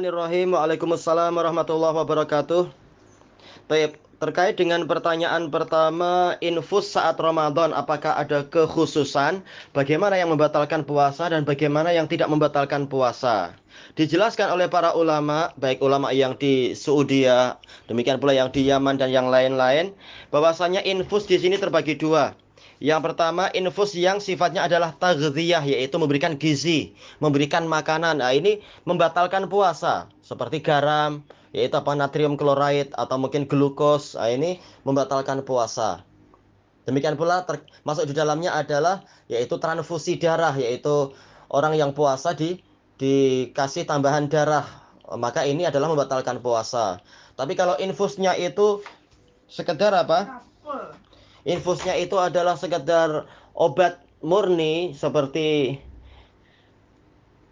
Bismillahirrahmanirrahim. Waalaikumsalam warahmatullahi wabarakatuh. Baik, terkait dengan pertanyaan pertama, infus saat Ramadan, apakah ada kekhususan? Bagaimana yang membatalkan puasa dan bagaimana yang tidak membatalkan puasa? Dijelaskan oleh para ulama, baik ulama yang di Saudi, demikian pula yang di Yaman dan yang lain-lain, bahwasanya infus di sini terbagi dua. Yang pertama, infus yang sifatnya adalah taghdiyah, yaitu memberikan gizi, memberikan makanan. Nah, ini membatalkan puasa, seperti garam, yaitu apa natrium klorid atau mungkin glukos. Nah, ini membatalkan puasa. Demikian pula masuk di dalamnya adalah yaitu transfusi darah, yaitu orang yang puasa di dikasih tambahan darah, maka ini adalah membatalkan puasa. Tapi kalau infusnya itu sekedar apa? Infusnya itu adalah sekedar obat murni seperti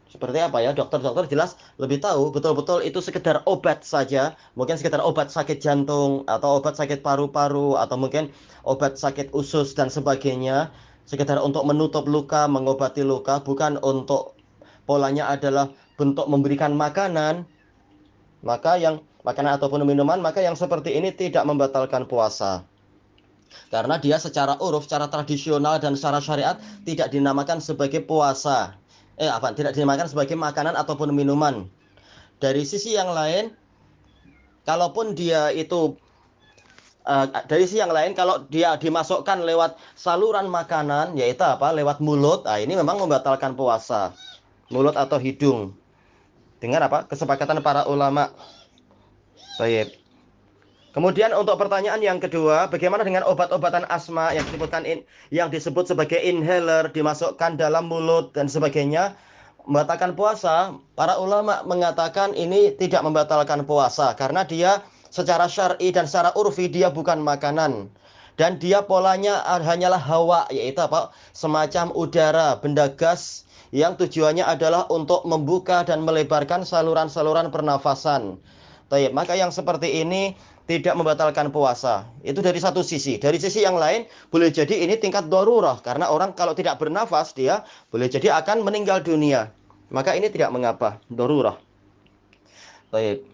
seperti apa ya? Dokter-dokter jelas lebih tahu betul-betul itu sekedar obat saja. Mungkin sekedar obat sakit jantung atau obat sakit paru-paru atau mungkin obat sakit usus dan sebagainya. Sekedar untuk menutup luka mengobati luka bukan untuk polanya adalah bentuk memberikan makanan. Maka yang makanan ataupun minuman maka yang seperti ini tidak membatalkan puasa karena dia secara uruf, secara tradisional dan secara syariat tidak dinamakan sebagai puasa. Eh apa? Tidak dinamakan sebagai makanan ataupun minuman. Dari sisi yang lain, kalaupun dia itu uh, dari sisi yang lain kalau dia dimasukkan lewat saluran makanan yaitu apa? lewat mulut. Nah, ini memang membatalkan puasa. Mulut atau hidung. Dengan apa? Kesepakatan para ulama. Baik. Kemudian untuk pertanyaan yang kedua, bagaimana dengan obat-obatan asma yang disebutkan in, yang disebut sebagai inhaler dimasukkan dalam mulut dan sebagainya membatalkan puasa? Para ulama mengatakan ini tidak membatalkan puasa karena dia secara syar'i dan secara urfi dia bukan makanan dan dia polanya hanyalah hawa yaitu apa? semacam udara, benda gas yang tujuannya adalah untuk membuka dan melebarkan saluran-saluran pernafasan. Maka yang seperti ini tidak membatalkan puasa. Itu dari satu sisi. Dari sisi yang lain, boleh jadi ini tingkat darurah. Karena orang kalau tidak bernafas, dia boleh jadi akan meninggal dunia. Maka ini tidak mengapa. Darurah. Baik.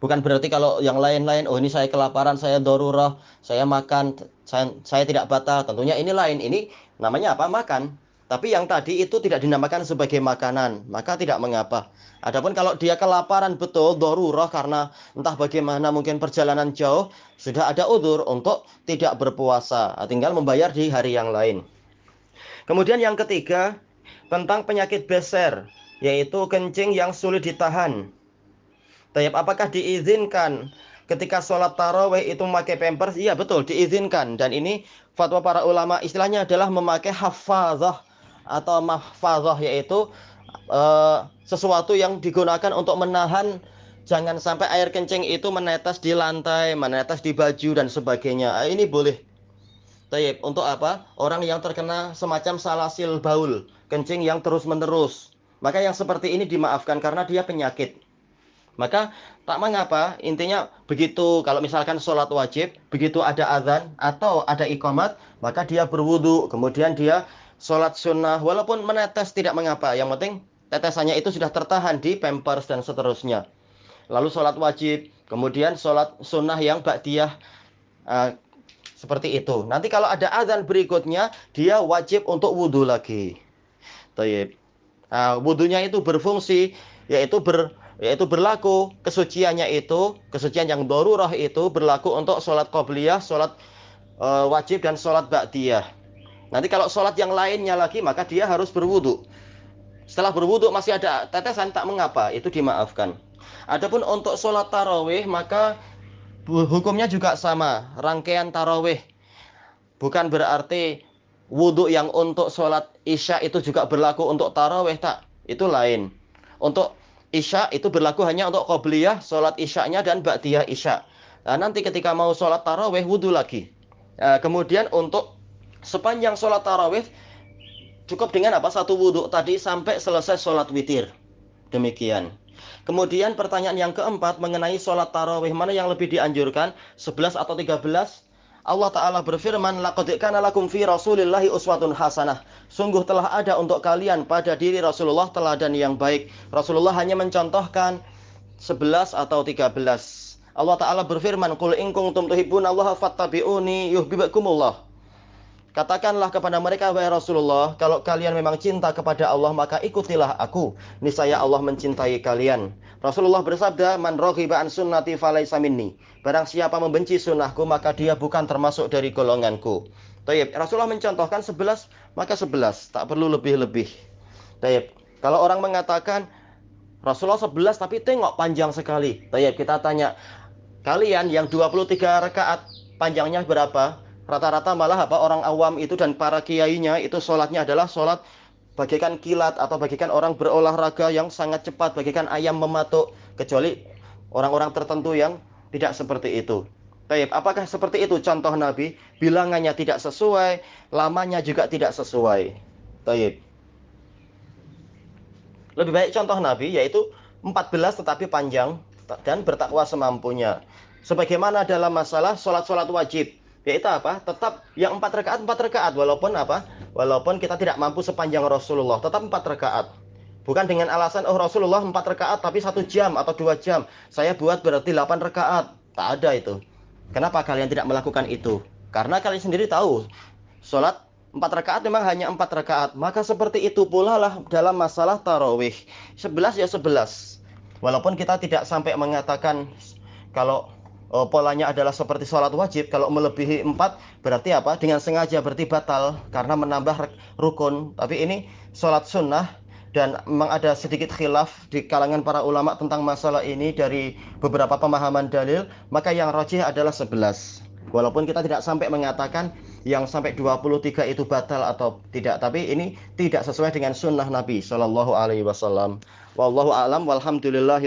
Bukan berarti kalau yang lain-lain, oh ini saya kelaparan, saya darurah, saya makan, saya, saya tidak batal. Tentunya ini lain. Ini namanya apa? Makan. Tapi yang tadi itu tidak dinamakan sebagai makanan, maka tidak mengapa. Adapun kalau dia kelaparan betul, dorurah karena entah bagaimana mungkin perjalanan jauh, sudah ada udur untuk tidak berpuasa, tinggal membayar di hari yang lain. Kemudian yang ketiga, tentang penyakit beser, yaitu kencing yang sulit ditahan. Tapi apakah diizinkan ketika sholat taraweh itu memakai pampers? Iya betul, diizinkan. Dan ini fatwa para ulama istilahnya adalah memakai hafazah atau mahfazah yaitu uh, sesuatu yang digunakan untuk menahan jangan sampai air kencing itu menetes di lantai, menetes di baju dan sebagainya. Ah, ini boleh. Taib, untuk apa? Orang yang terkena semacam salasil baul, kencing yang terus-menerus. Maka yang seperti ini dimaafkan karena dia penyakit. Maka tak mengapa, intinya begitu kalau misalkan sholat wajib, begitu ada azan atau ada ikomat, maka dia berwudu, kemudian dia sholat sunnah walaupun menetes tidak mengapa. Yang penting tetesannya itu sudah tertahan di pampers dan seterusnya. Lalu sholat wajib kemudian sholat sunnah yang ba'diyah uh, seperti itu. Nanti kalau ada azan berikutnya dia wajib untuk wudhu lagi. Tayyip. Nah, wudhunya itu berfungsi yaitu ber yaitu berlaku. Kesuciannya itu kesucian yang dorurah itu berlaku untuk sholat qobliyah, sholat uh, wajib dan sholat ba'diyah Nanti kalau sholat yang lainnya lagi maka dia harus berwudu. Setelah berwudu masih ada tetesan tak mengapa, itu dimaafkan. Adapun untuk sholat tarawih maka hukumnya juga sama, rangkaian tarawih. Bukan berarti wudhu yang untuk sholat isya itu juga berlaku untuk tarawih tak, itu lain. Untuk Isya itu berlaku hanya untuk qobliyah, sholat isyanya dan ba'diyah isya. Nah, nanti ketika mau sholat taraweh, wudhu lagi. Nah, kemudian untuk sepanjang sholat taraweh, cukup dengan apa? Satu wudhu tadi sampai selesai sholat witir. Demikian. Kemudian pertanyaan yang keempat mengenai sholat tarawih mana yang lebih dianjurkan 11 atau 13 Allah Ta'ala berfirman, Laqad lakum fi rasulillahi uswatun hasanah. Sungguh telah ada untuk kalian pada diri Rasulullah teladan yang baik. Rasulullah hanya mencontohkan 11 atau 13. Allah Ta'ala berfirman, Qul in kuntum tuhibbunallaha fattabi'uni yuhibbukumullah. Katakanlah kepada mereka, wahai Rasulullah, kalau kalian memang cinta kepada Allah, maka ikutilah aku. Niscaya Allah mencintai kalian. Rasulullah bersabda, Man roghiba an sunnati falaysa minni. Barang siapa membenci sunnahku, maka dia bukan termasuk dari golonganku. Taib. Rasulullah mencontohkan 11, maka 11. Tak perlu lebih-lebih. Taib. Kalau orang mengatakan, Rasulullah 11 tapi tengok panjang sekali. Taib. Kita tanya, kalian yang 23 rakaat panjangnya berapa? Rata-rata malah apa orang awam itu dan para kiainya itu sholatnya adalah sholat bagikan kilat atau bagikan orang berolahraga yang sangat cepat, bagikan ayam mematuk, kecuali orang-orang tertentu yang tidak seperti itu. Taib, apakah seperti itu contoh Nabi? Bilangannya tidak sesuai, lamanya juga tidak sesuai. Taib. Lebih baik contoh Nabi yaitu 14 tetapi panjang dan bertakwa semampunya. Sebagaimana dalam masalah sholat-sholat wajib yaitu apa? Tetap yang empat rakaat empat rakaat walaupun apa? Walaupun kita tidak mampu sepanjang Rasulullah, tetap empat rakaat. Bukan dengan alasan oh Rasulullah empat rakaat tapi satu jam atau dua jam. Saya buat berarti delapan rakaat. Tak ada itu. Kenapa kalian tidak melakukan itu? Karena kalian sendiri tahu sholat empat rakaat memang hanya empat rakaat. Maka seperti itu pula lah dalam masalah tarawih. Sebelas ya sebelas. Walaupun kita tidak sampai mengatakan kalau oh, polanya adalah seperti sholat wajib. Kalau melebihi empat berarti apa? Dengan sengaja berarti batal karena menambah rukun. Tapi ini sholat sunnah dan memang ada sedikit khilaf di kalangan para ulama tentang masalah ini dari beberapa pemahaman dalil. Maka yang rojih adalah 11 walaupun kita tidak sampai mengatakan yang sampai 23 itu batal atau tidak. Tapi ini tidak sesuai dengan sunnah Nabi Shallallahu Alaihi Wasallam. Wallahu alam. Walhamdulillahi